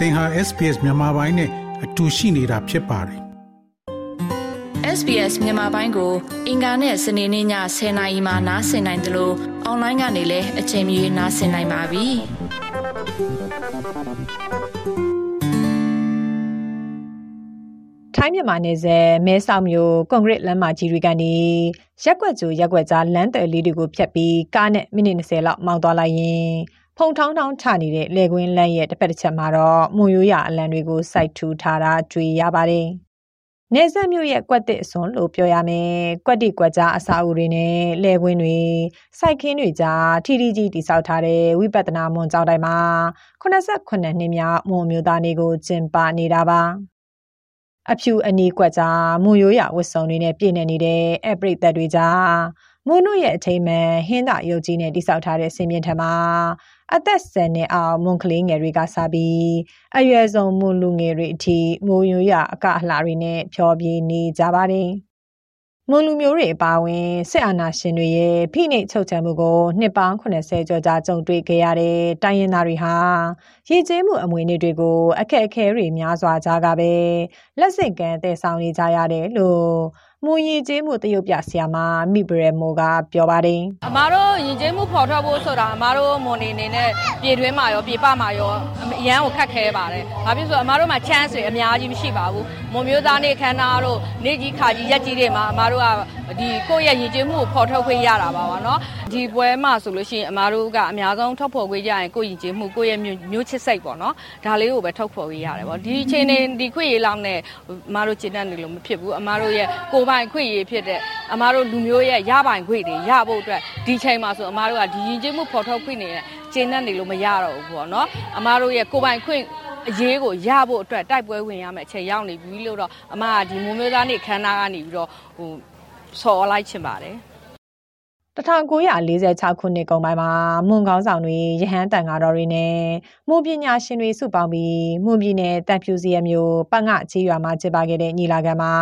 သင်ဟာ SPS မြန်မာပိုင်းနဲ့အတူရှိနေတာဖြစ်ပါတယ် SBS မြန်မာပိုင်းကို အင်ကာနဲ့စနေနေ့ည10:00နာရီမှနားဆင်နိုင်တယ်လို့အွန်လိုင်းကနေလည်းအချိန်မီနားဆင်နိုင်ပါပြီထိုင်းမြန်မာနယ်စပ်မဲဆောက်မြို့ကွန်ကရစ်လမ်းမကြီးတွေကနေရက်ွက်ကျိုရက်ွက်ကြားလမ်းတယ်လေးတွေကိုဖြတ်ပြီးကားနဲ့မိနစ်20လောက်မောင်းသွားလိုက်ရင် ဖုံထောင်းထောင်းချနေတဲ့လေကွင်းလမ်းရဲ့တစ်ဖက်တစ်ချက်မှာတော့မွန်ရိုးရအလံတွေကိုစိုက်ထူထားတာတွေ့ရပါတယ်။နေဆက်မြို့ရဲ့ကွက်တစ်အစွန်လို့ပြောရမယ်။ကွက်တိကွက်ကြားအစာအုပ်တွေနဲ့လေကွင်းတွေစိုက်ခင်းတွေကြားထီထီကြီးတိဆောက်ထားတဲ့ဝိပဿနာမွန်ကျောင်းတိုင်းမှာ89နှစ်မြောက်မွန်မျိုးသားတွေကိုကျင်းပနေတာပါ။အဖြူအနီးကွက်ကြားမွန်ရိုးရဝတ်စုံတွေနဲ့ပြည့်နေနေတဲ့အပရိသတ်တွေကြားမွန်တို့ရဲ့အထိမ်းမှန်ဟင်းသာရုပ်ကြီးနဲ့တိဆောက်ထားတဲ့စင်မြင့်ထမှာ အသက်10နှစ်အောင်မွန်ကလေးငယ်တွေကစားပြီးအရွယ်ဆုံးမွန်လူငယ်တွေအထိမိုးရွရအကအလှတွေနဲ့ဖြောပြနေကြပါတယ်မွန်လူမျိုးတွေအပါအဝင်စစ်အာဏာရှင်တွေရဲ့ဖိနှိပ်ချုပ်ချယ်မှုကိုနှစ်ပေါင်း80ကျော်ကြာကြုံတွေ့ခဲ့ရတဲ့တိုင်းရင်းသားတွေဟာရည်ကျင်းမှုအမွေနှစ်တွေကိုအခက်အခဲတွေများစွာကြားကပဲလက်စစ်ကမ်းတည်ဆောင်နေကြရတယ်လို့ မူရည်ကျေးမှုတရုတ်ပြဆရာမမိဘရမိုကပြောပါတယ်အမားတို့ရည်ကျေးမှုဖော်ထုတ်ဖို့ဆိုတာအမားတို့မွန်နေနေနဲ့ပြည်တွင်းမှာရောပြည်ပမှာရောအရန်ကိုခက်ခဲပါတယ်။ဘာဖြစ်ဆိုအမားတို့မှာ chance တွေအများကြီးမရှိပါဘူး။မွန်မျိုးသားနေခမ်းနားတို့နေကြီးခါကြီးရက်ကြီးတွေမှာအမားတို့ကဒီကိုယ့်ရဲ့ရည်ကျေးမှုကိုဖော်ထုတ်ခွင့်ရတာပါပါနော်။ဒီပွဲမှာဆိုလို့ရှိရင်အမားတို့ကအများဆုံးထုတ်ဖော်ခွင့်ရရင်ကိုယ့်ရည်ကျေးမှုကိုယ့်ရဲ့မျိုးချစ်စိတ်ပေါ့နော်။ဒါလေးကိုပဲထုတ်ဖော်ခွင့်ရတယ်ပေါ့။ဒီအချိန်နေဒီခွင့်ရလောက်နဲ့အမားတို့ကျင့်တတ်နေလို့မဖြစ်ဘူး။အမားတို့ရဲ့ကိုပိုင်ခွင့်ရဖြစ်တဲ့အမားတို့လူမျိုးရဲ့ရပိုင်ခွင့်တွေရဖို့အတွက်ဒီချိန်မှာဆိုအမားတို့ကဒီရင်ကျေးမှုဖော်ထုတ်ခွင့်နေတဲ့ကျင့်တတ်နေလို့မရတော့ဘူးပေါ့နော်အမားတို့ရဲ့ကိုပိုင်ခွင့်အရေးကိုရဖို့အတွက်တိုက်ပွဲဝင်ရမယ်အချိန်ရောက်နေပြီလို့တော့အမကဒီမွန်မျိုးသားနေ့ခန်းနာကနေပြီးတော့ဟိုဆော်လိုက်ချင်ပါတယ် 1946ခုနှစ်ကုန်ပိုင်းမှာမွန်ကောင်းဆောင်တွေရဟန်းတန်ဃာတော်တွေနဲ့မွန်ပညာရှင်တွေစုပေါင်းပြီးမွန်ပြည်နယ်တန်ဖြူစီရမျိုးပတ်ငါချေးရွာမှာကျင်းပခဲ့တဲ့ညီလာခံမှာ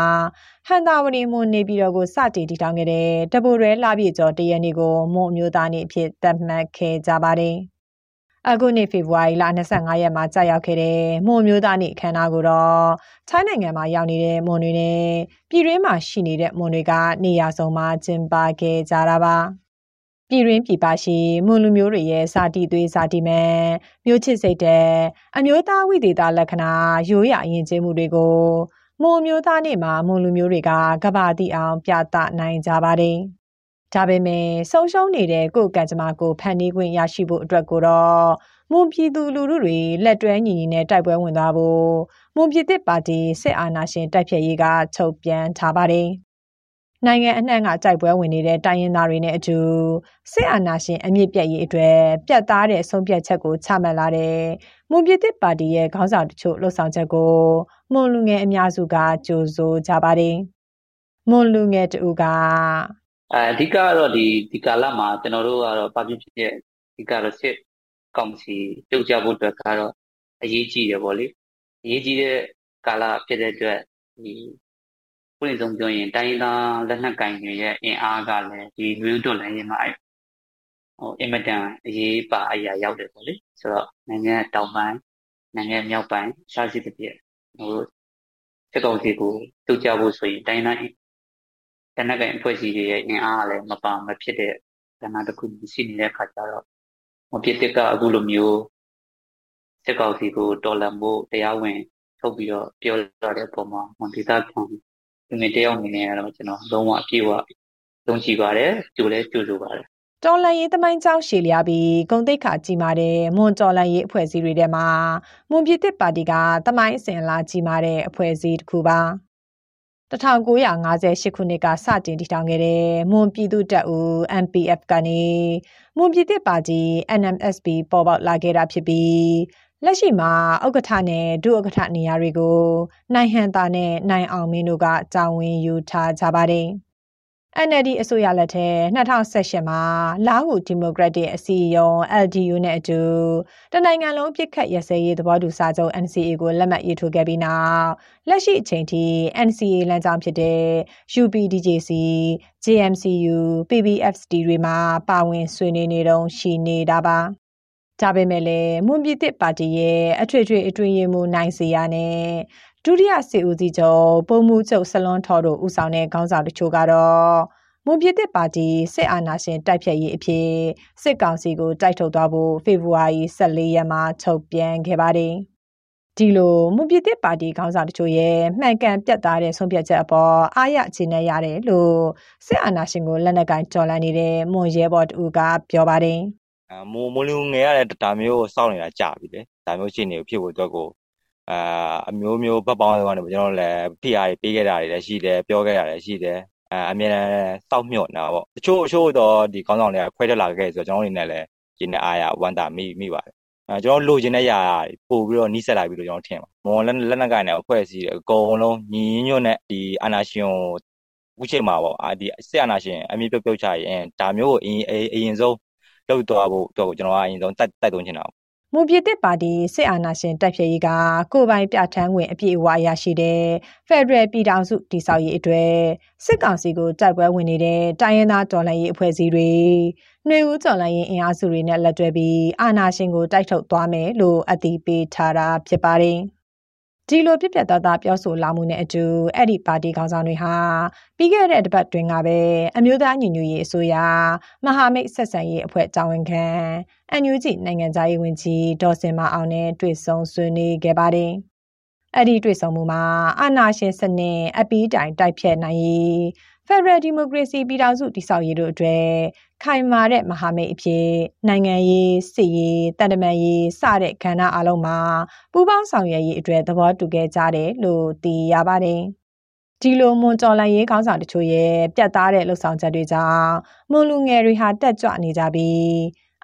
ဟန်တာဝရီမွန်နေပြည်တော်ကိုစတင်တည်ထောင်ခဲ့တဲ့တပူရဲလာပြည့်ကျော်တရနေ့ကိုမွန်မျိုးသားနေ့အဖြစ်သတ်မှတ်ခဲ့ကြပါတယ်။ အခုနှစ်ဖေဖော်ဝါရီလ25ရက်မှာကြာရောက်ခဲ့တဲ့မွန်မျိုးသားနေ့အခမ်းအနားကိုတော့ထိုင်းနိုင်ငံမှာရောက်နေတဲ့မွန်တွေနဲ့ပြည်တွင်းမှာရှိနေတဲ့မွန်တွေကနေရာစုံမှာကျင်းပခဲ့ကြတာပါ။ပြည်ရင်းပြည်ပရှိမွန်လူမျိုးတွေရဲ့စာတီသွေးစာတီမဲမျိုးချစ်စိတ်တဲ့အမျိုးသားဝိသေသလက္ခဏာရိုးရာအရင်ကျင်းမှုတွေကိုမွန်မျိုးသားနေ့မှာမွန်လူမျိုးတွေကကဘာတိအောင်ပြသနိုင်ကြပါတယ်။ ဒါပေမဲ့ဆုံးရှုံးနေတဲ့ကိုယ်ကံကြမ္မာကိုဖန်တီးခွင့်ရရှိဖို့အတွက်ကိုတော့မွန်ပြည်သူလူထုတွေလက်တွဲညီညီနဲ့တိုက်ပွဲဝင်သွားဖို့မွန်ပြည်သစ်ပါတီစစ်အာဏာရှင်တိုက်ဖျက်ရေးကချုပ်ပြန်ထားပါတယ်။နိုင်ငံအနှံ့ကကြိုက်ပွဲဝင်နေတဲ့တိုင်းရင်းသားတွေနဲ့အတူစစ်အာဏာရှင်အမြင့်ပြတ်ရေးအတွက်ပြတ်သားတဲ့ဆုံးဖြတ်ချက်ကိုချမှတ်လာတဲ့မွန်ပြည်သစ်ပါတီရဲ့ခေါင်းဆောင်တချို့လှုပ်ဆောင်ချက်ကိုမွန်လူငယ်အများစုကကြိုဆိုကြပါတယ်။မွန်လူငယ်တူက အဓိကကတော့ဒီဒီကာလမှာကျွန်တော်တို့ကတော့ပါပြဖြစ်တဲ့ဒီကတော့စစ်ကောင်စီပြုတ်ကြဖို့အတွက်ကတော့အရေးကြီးတယ်ပေါ့လေ။အရေးကြီးတဲ့ကာလဖြစ်တဲ့အတွက်ဒီပွင့်ဆုံးပြောရင်တိုင်းသားလက်နက်ကင်တွေရဲ့အင်အားကလည်းဒီမျိုးတော်လည်းရင်မှာဟိုအင်မတန်အရေးပါအရာရောက်တယ်ပေါ့လေဆိုတော့နိုင်ငံတောင်ပိုင်းနိုင်ငံမြောက်ပိုင်းရှားစီတစ်ပြည့်ဟိုစစ်ကောင်စီကိုတုတ်ကြဖို့ဆိုရင်တိုင်းတိုင်း တနက်ကအဖွဲ့အစည်းတွေရဲ့အင်အားကလည်းမပါမဖြစ်တဲ့ကဏ္ဍတစ်ခုရှိနေတဲ့အခါကျတော့မဖြစ်တဲ့ကအခုလိုမျိုးစစ်ကောင်စီကိုတော်လန်ဖို့တရားဝင်ထုတ်ပြီးတော့ပြောလာတဲ့ပုံမှာမဒေတာခံဒီနေ့တယောက်အနေနဲ့ကတော့ကျွန်တော်လုံးဝအပြည့်အဝသုံးကြည့်ပါတယ်ကြိုလဲကြိုဆိုပါတယ်တော်လန်ရေးသမိုင်းကြောင်းရှည်လျားပြီးဂုံတိတ်ခါကြီးမာတဲ့မွန်တော်လန်ရေးအဖွဲ့အစည်းတွေထဲမှာမွန်ပြည်သစ်ပါတီကသမိုင်းအစဉ်အလာကြီးမာတဲ့အဖွဲ့အစည်းတစ်ခုပါ 1958ခုနှစ်ကစတင်တည်ထောင်ခဲ့တဲ့မွန်ပြည်သူ့တပ်ဦး MPF ကနေမွန်ပြည်သစ်ပါတီ NMSP ပေါ်ပေါက်လာခဲ့တာဖြစ်ပြီးလက်ရှိမှာဥက္ကဋ္ဌနဲ့ဒုဥက္ကဋ္ဌနေရာတွေကိုနိုင်ဟန်တာနဲ့နိုင်အောင်မင်းတို့ကတာဝန်ယူထားကြပါတယ်။ NLD အစိုးရလက်ထက်2018မှာလာဟုဒီမိုကရက်တစ်အစည်းအရုံး LDU နဲ့အတူတနိုင်ငံလုံးပြစ်ခတ်ရစဲရေးသဘောတူစာချုပ် NCA ကိုလက်မှတ်ရေးထိုးခဲ့ပြီးနောက်လက်ရှိအချိန်ထိ NCA လမ်းကြောင်းဖြစ်တဲ့ UPDJC, JMCU, PBFSD တွေမှာပါဝင်ဆွေးနွေးနေတုန်းရှိနေတာပါကြပေမဲ့လည်းမွန်ပြည်သစ်ပါတီရဲ့အထွေထွေအတွင်းရေးမှူးနိုင်စီရနဲ့ ဒုတိယစစ်ဦးစီးချုပ်ပုံမှုချုပ်ဆလွန်ထော်တို့ဦးဆောင်တဲ့ခေါင်းဆောင်တချို့ကတော့မွန်ပြည်သစ်ပါတီစစ်အာဏာရှင်တိုက်ဖြတ်ရေးအဖြစ်စစ်ကောင်စီကိုတိုက်ထုတ်သွားဖို့ဖေဖော်ဝါရီ14ရက်မှာထုတ်ပြန်ခဲ့ပါတယ်။ဒီလိုမွန်ပြည်သစ်ပါတီခေါင်းဆောင်တချို့ရဲ့မှန်ကန်ပြတ်သားတဲ့ဆုံးဖြတ်ချက်အပေါ်အားရခြေနဲ့ရတယ်လို့စစ်အာဏာရှင်ကိုလက်နက်ကင်ကြော်လန့်နေတဲ့မွန်ရဲဘော်တူကပြောပါတယ်။အဲမိုးမိုးလူငယ်ရတဲ့ဒါမျိုးကိုစောင့်နေတာကြာပြီလေဒါမျိုးရှိနေဖြစ်ဖို့အတွက်ကို အာအမျိုးမျိုးဘက်ပေါင်းတွေကနေကျွန်တော်လည်းဖိအားပေးခဲ့တာတွေလည်းရှိတယ်ပြောခဲ့တာလည်းရှိတယ်အဲအမြဲတမ်းစောင့်မျှော်နေတာပေါ့တချို့အချို့တော့ဒီကောင်းဆောင်တွေကခွဲထွက်လာခဲ့ဆိုတော့ကျွန်တော်အနေနဲ့လည်းဒီနေ့အားရဝမ်းသာမိမိပါတယ်အဲကျွန်တော်လိုချင်တဲ့ຢာပို့ပြီးတော့နီးစက်လိုက်ပြီးတော့ကျွန်တော်ထင်ပါမော်လက်လက်နက်ကိုင်တဲ့အဖွဲ့အစည်းတွေအကုန်လုံးညီညွတ်တဲ့ဒီအာနာရှင်ကိုဥချိန်မှာပေါ့အာဒီစစ်အာနာရှင်အမြင့်ပြုတ်ပြုတ်ချရင်ဒါမျိုးကိုအရင်အရင်ဆုံးလောက်သွားဖို့တော့ကျွန်တော်ကအရင်ဆုံးတိုက်တိုက်သွင်းချင်တာ မူပြည်သစ်ပါတီစစ်အာဏာရှင်တိုက်ဖျက်ရေးကကိုပိုင်ပြဋ္ဌာန်းဝင်အပြည့်အဝရရှိတဲ့ဖက်ဒရယ်ပြည်ထောင်စုတည်ဆောက်ရေးအတွက်စစ်ကောင်စီကိုတိုက်ပွဲဝင်နေတဲ့တိုင်းရင်းသားတော်လှန်ရေးအဖွဲ့အစည်းတွေနှွေဦးတော်လှန်ရေးအင်အားစုတွေနဲ့လက်တွဲပြီးအာဏာရှင်ကိုတိုက်ထုတ်သွားမယ်လို့အသိပေးထားတာဖြစ်ပါတယ်။ ဒီလိုပြပြသားသားပြောဆိုလာမှုနဲ့အတူအဲ့ဒီပါတီခေါင်းဆောင်တွေဟာပြီးခဲ့တဲ့တပတ်တွင်ကပဲအမျိုးသားညီညွတ်ရေးအစိုးရမဟာမိတ်ဆက်ဆံရေးအဖွဲ့တာဝန်ခံအန်ယူဂျီနိုင်ငံသားရေးဝန်ကြီးဒေါ်စင်မအောင်နဲ့တွေ့ဆုံဆွေးနွေးခဲ့ပါတယ်။အဲ့ဒီတွေ့ဆုံမှုမှာအာဏာရှင်စနစ်အပီးတိုင်တိုက်ဖြတ်နိုင်ရေး ဖက်ဒရယ်ဒီမိုကရေစီပြည်ထောင်စုတည်ဆောက်ရေးတို့အတွက်ခိုင်မာတဲ့မဟာမိတ်အဖြစ်နိုင်ငံရေးစစ်ရေးတန်တမာရေးစတဲ့ကဏ္ဍအလုံးမှာပူးပေါင်းဆောင်ရွက်ရေးအတွက်သဘောတူခဲ့ကြတယ်လို့သိရပါတယ်။ဒီလိုမွန်တော်လိုင်းရေးခေါင်းဆောင်တချို့ရဲ့ပြတ်သားတဲ့လှုပ်ဆောင်ချက်တွေကြောင့်မွန်လူငယ်တွေဟာတက်ကြွနေကြပြီး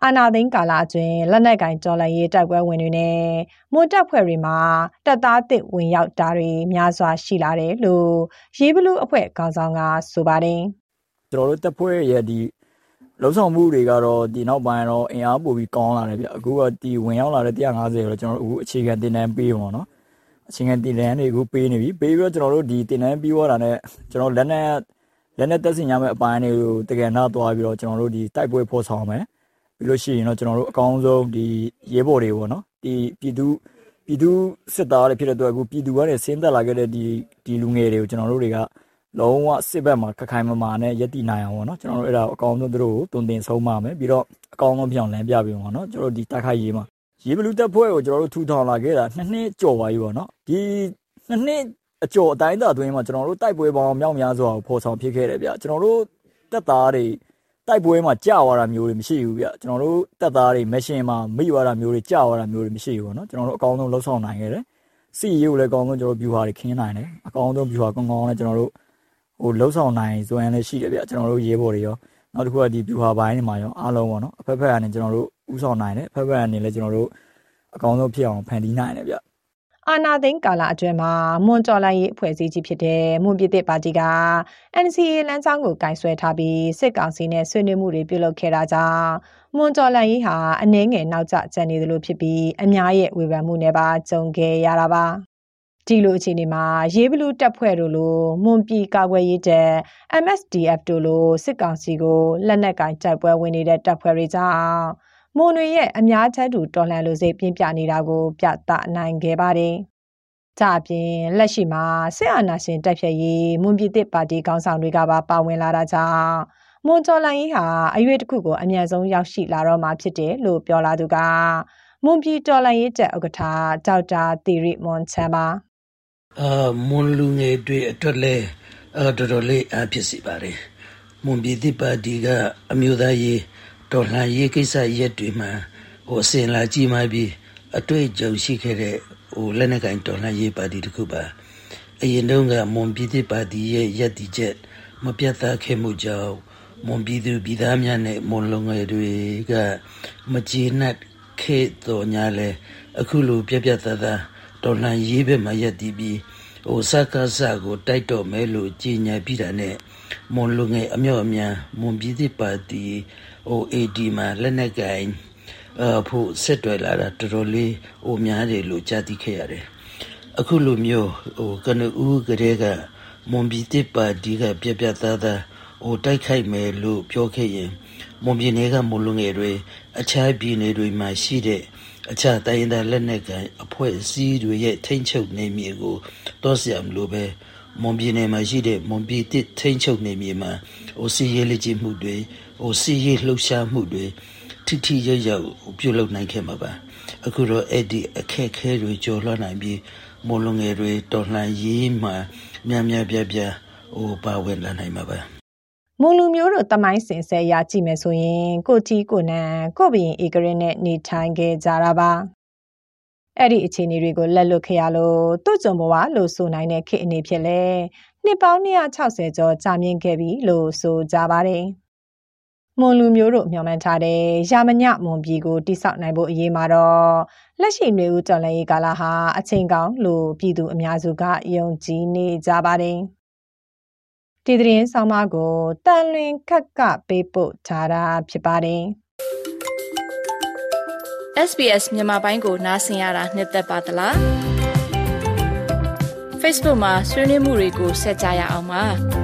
အာနာသိန်းကာလအတွင်းလက်နက်ကင်တော်လှန်ရေးတိုက်ပွဲဝင်တွေနဲ့မွန်တပ်ဖွဲ့တွေမှာတပ်သားတစ်ဝင်ရောက်တာတွေများစွာရှိလာတယ်လို့ရေးဘလူးအဖွဲ့ခေါင်းဆောင်ကဆိုပါတယ်ကျွန်တော်တို့တပ်ဖွဲ့ရဲ့ဒီလုံးဆောင်မှုတွေကတော့ဒီနောက်ပိုင်းတော့အင်အားပိုပြီးကောင်းလာတယ်ဗျအခုကဒီဝင်ရောက်လာတဲ့150တော့ကျွန်တော်တို့အခုအခြေခံတင်တန်းပေးပါတော့အခြေခံတင်တန်းတွေအခုပေးနေပြီပေးပြီးတော့ကျွန်တော်တို့ဒီတင်တန်းပြီးသွားတာနဲ့ကျွန်တော်လက်နဲ့လက်နဲ့တက်စင်ရမယ့်အပိုင်းတွေကိုတကယ်နာသွားပြီးတော့ကျွန်တော်တို့ဒီတိုက်ပွဲဖော်ဆောင်မယ် ပြီးလို့ရှိရင်တော့ကျွန်တော်တို့အကောင်းဆုံးဒီရဲဘော်တွေပေါ့နော်ဒီပြည်သူပြည်သူစစ်သားတွေဖြစ်တဲ့အတွက်အခုပြည်သူကနေဆင်းသက်လာခဲ့တဲ့ဒီဒီလူငယ်တွေကိုကျွန်တော်တို့တွေကလုံးဝစစ်ဘက်မှာခခိုင်မမာနဲ့ရက်တည်နိုင်အောင်ပေါ့နော်ကျွန်တော်တို့အဲ့ဒါအကောင်းဆုံးသူတို့ကိုတုံတင်ဆုံးပါမယ်ပြီးတော့အကောင်းဆုံးပြောင်းလန်းပြပြီးပေါ့နော်ကျွန်တော်တို့ဒီတိုက်ခိုက်ရေးမှာရေဘလူးတပ်ဖွဲ့ကိုကျွန်တော်တို့ထူထောင်လာခဲ့တာနှစ်နှစ်ကျော်ပါပြီပေါ့နော်ဒီနှစ်နှစ်အကျော်အတိုင်းအတာအတွင်းမှာကျွန်တော်တို့တိုက်ပွဲပေါင်းမြောက်များစွာကိုဖော်ဆောင်ဖြစ်ခဲ့တယ်ဗျကျွန်တော်တို့တပ်သားတွေ တိုက်ပွဲမှာကြာသွားတာမျိုးတွေမရှိဘူးဗျကျွန်တော်တို့တပ်သားတွေမရှင်မှာမိသွားတာမျိုးတွေကြာသွားတာမျိုးတွေမရှိဘူးပေါ့နော်ကျွန်တော်တို့အကောင်းဆုံးလှုပ်ဆောင်နိုင်ခဲ့တယ်စီရေးကိုလည်းအကောင်းဆုံးကျွန်တော်တို့ view ဟာတွေခင်းနိုင်တယ်အကောင်းဆုံး view ဟာကောင်းကောင်းနဲ့ကျွန်တော်တို့ဟိုလှုပ်ဆောင်နိုင်စွမ်းလည်းရှိတယ်ဗျကျွန်တော်တို့ရေးပေါ်တွေရောနောက်တစ်ခုကဒီ view ဟာဘိုင်းတွေမှာရောအားလုံးပေါ့နော်အဖက်ဖက်ကနေကျွန်တော်တို့ဥဆောင်နိုင်တယ်အဖက်ဖက်ကနေလည်းကျွန်တော်တို့အကောင်းဆုံးဖြစ်အောင်ဖန်တီးနိုင်တယ်ဗျ အာနာသိန်းကာလအတွင်းမှာမွန်တော်လိုင်းရေးအဖွဲ့အစည်းကြီးဖြစ်တဲ့မွန်ပြည်သစ်ပါတီက NCA လမ်းကြောင်းကိုကင်ဆွဲထားပြီးစစ်ကောင်စီနဲ့ဆွေးနွေးမှုတွေပြုလုပ်ခဲ့တာကြောင့်မွန်တော်လိုင်းရေးဟာအနှဲငယ်နောက်ကျကျန်နေသလိုဖြစ်ပြီးအများရဲ့ဝေဖန်မှုနဲ့ပါကြုံခဲ့ရတာပါဒီလိုအခြေအနေမှာရေးဘလူးတပ်ဖွဲ့တို့လိုမွန်ပြည်ကာကွယ်ရေးတပ် MSDF တို့လိုစစ်ကောင်စီကိုလက်နက်ကင်တိုက်ပွဲဝင်နေတဲ့တပ်ဖွဲ့တွေကြောင့် မွန်တွေရဲ့အများချက်တူတော်လှန်လို့စိတ်ပြင်းပြနေတာကို ပြသနိုင်ခဲ့ပါတယ်။ကြအပြင်လက်ရှိမှာစစ်အာဏာရှင်တပ်ဖြတ်ရေးမွန်ပြည်သစ်ပါတီခေါင်းဆောင်တွေကပါပါဝင်လာတာကြောင့်မွန်ကျော်လိုင်းကြီးဟာအရွေတစ်ခုကိုအမြန်ဆုံးရောက်ရှိလာတော့မှာဖြစ်တယ်လို့ပြောလာသူကမွန်ပြည်တော်လိုင်းရေးတပ်ဥက္ကဋ္ဌဒေါက်တာသီရိမွန်ချမ်းပါအာမွန်လူငယ်တွေအတွက်လည်းတော်တော်လေးအားဖြစ်စီပါတယ်မွန်ပြည်သစ်ပါတီကအမျိုးသားရေး တော်လှန်ရေးကိစ္စရက်တွေမှာဟိုအစဉ်လာကြည့်မှပြီးအတွေ့အကြုံရှိခဲ့တဲ့ဟိုလက်နက်ကင်တော်လှန်ရေးပါတီတစ်ခုပါအရင်တုန်းကမွန်ပြည်သစ်ပါတီရဲ့ရက်တီချက်မပြတ်သားခဲ့မှုကြောင့်မွန်ပြည်သူပြည်သားများနဲ့မွန်လုံငယ်တွေကမကျေနပ်ခဲ့တော်ညာလဲအခုလိုပြပြသားသားတော်လှန်ရေးဘက်မှာရက်တီပြီးဟိုစကားစကိုတိုက်တော့မဲလို့ကြီးညာပြီးတာနဲ့မွန်လူငယ်အမြော့အများမွန်ပြည်သစ်ပါတီ ဟို AD မှာလက်နက်ကင်အဖို့ဆက်တွယ်လာတာတော်တော်လေးဟိုများတယ်လို့ကြားသိခဲ့ရတယ်အခုလိုမျိုးဟိုကနဦးကလေးကမွန်ပြည်သစ်ပါတီကပြပြသားသားဟိုတိုက်ခိုက်မယ်လို့ပြောခဲ့ရင်မွန်ပြည်နယ်ကမွန်လူငယ်တွေအခြားပြည်နယ်တွေမှာရှိတဲ့အခြားတိုင်းဒေသလက်နက်ကိုင်အဖွဲ့အစည်းတွေရဲ့ထိန်းချုပ်နေမြေကိုတောဆရာမလို့ပဲမွန်ပြည်နယ်မှာရှိတဲ့မွန်ပြည်တစ်ထိန်းချုပ်နေမြေမှာဟိုစီရေးလက်ကျမှုတွေ ဟိုစီရေးလှုပ်ရှားမှုတွေထိထိရရပြုလုပ်နိုင်ခဲ့မှာပါအခုတော့အဲ့ဒီအခက်ခဲတွေကျော်လွှားနိုင်ပြီးမွန်လူငယ်တွေတော်လှန်ရေးမှာများများပြားပြားဟိုပါဝင်လာနိုင်မှာပါမွန်လူမျိုးတို့တမိုင်းစင်ဆက်ရကြည့်မယ်ဆိုရင်ကိုတီကိုနန်ကိုဘရင်ဧကရင်နဲ့နေထိုင်ခဲ့ကြတာပါအဲ့ဒီအခြေအနေတွေကိုလက်လွတ်ခဲ့ရလို့သူ့ကြုံဘဝလို့ဆိုနိုင်တဲ့ခေတ်အနေဖြစ်လဲနှစ်ပေါင်း260ကျော်ကြာမြင့်ခဲ့ပြီလို့ဆိုကြပါတယ် မွန်လူမျိုးတို့မျှော်မှန်းထားတဲ့ရာမညမွန်ပြည်ကိုတိစောက်နိုင်ဖို့အရေးမှာတော့လက်ရှိနေဦးတော်လှန်ရေးကာလဟာအချိန်ကောင်းလို့ပြည်သူအများစုကယုံကြည်နေကြပါတယ်။ဒီသတင်းဆောင်မကိုတန်လွင်ခက်ကပေးပို့ထားတာဖြစ်ပါတယ်။ SBS မြန်မာပိုင်းကိုနားဆင်ရတာနှစ်သက်ပါတလား။ Facebook မှာဆွေးနွေးမှုတွေကိုဆက်ကြရအောင်ပါ။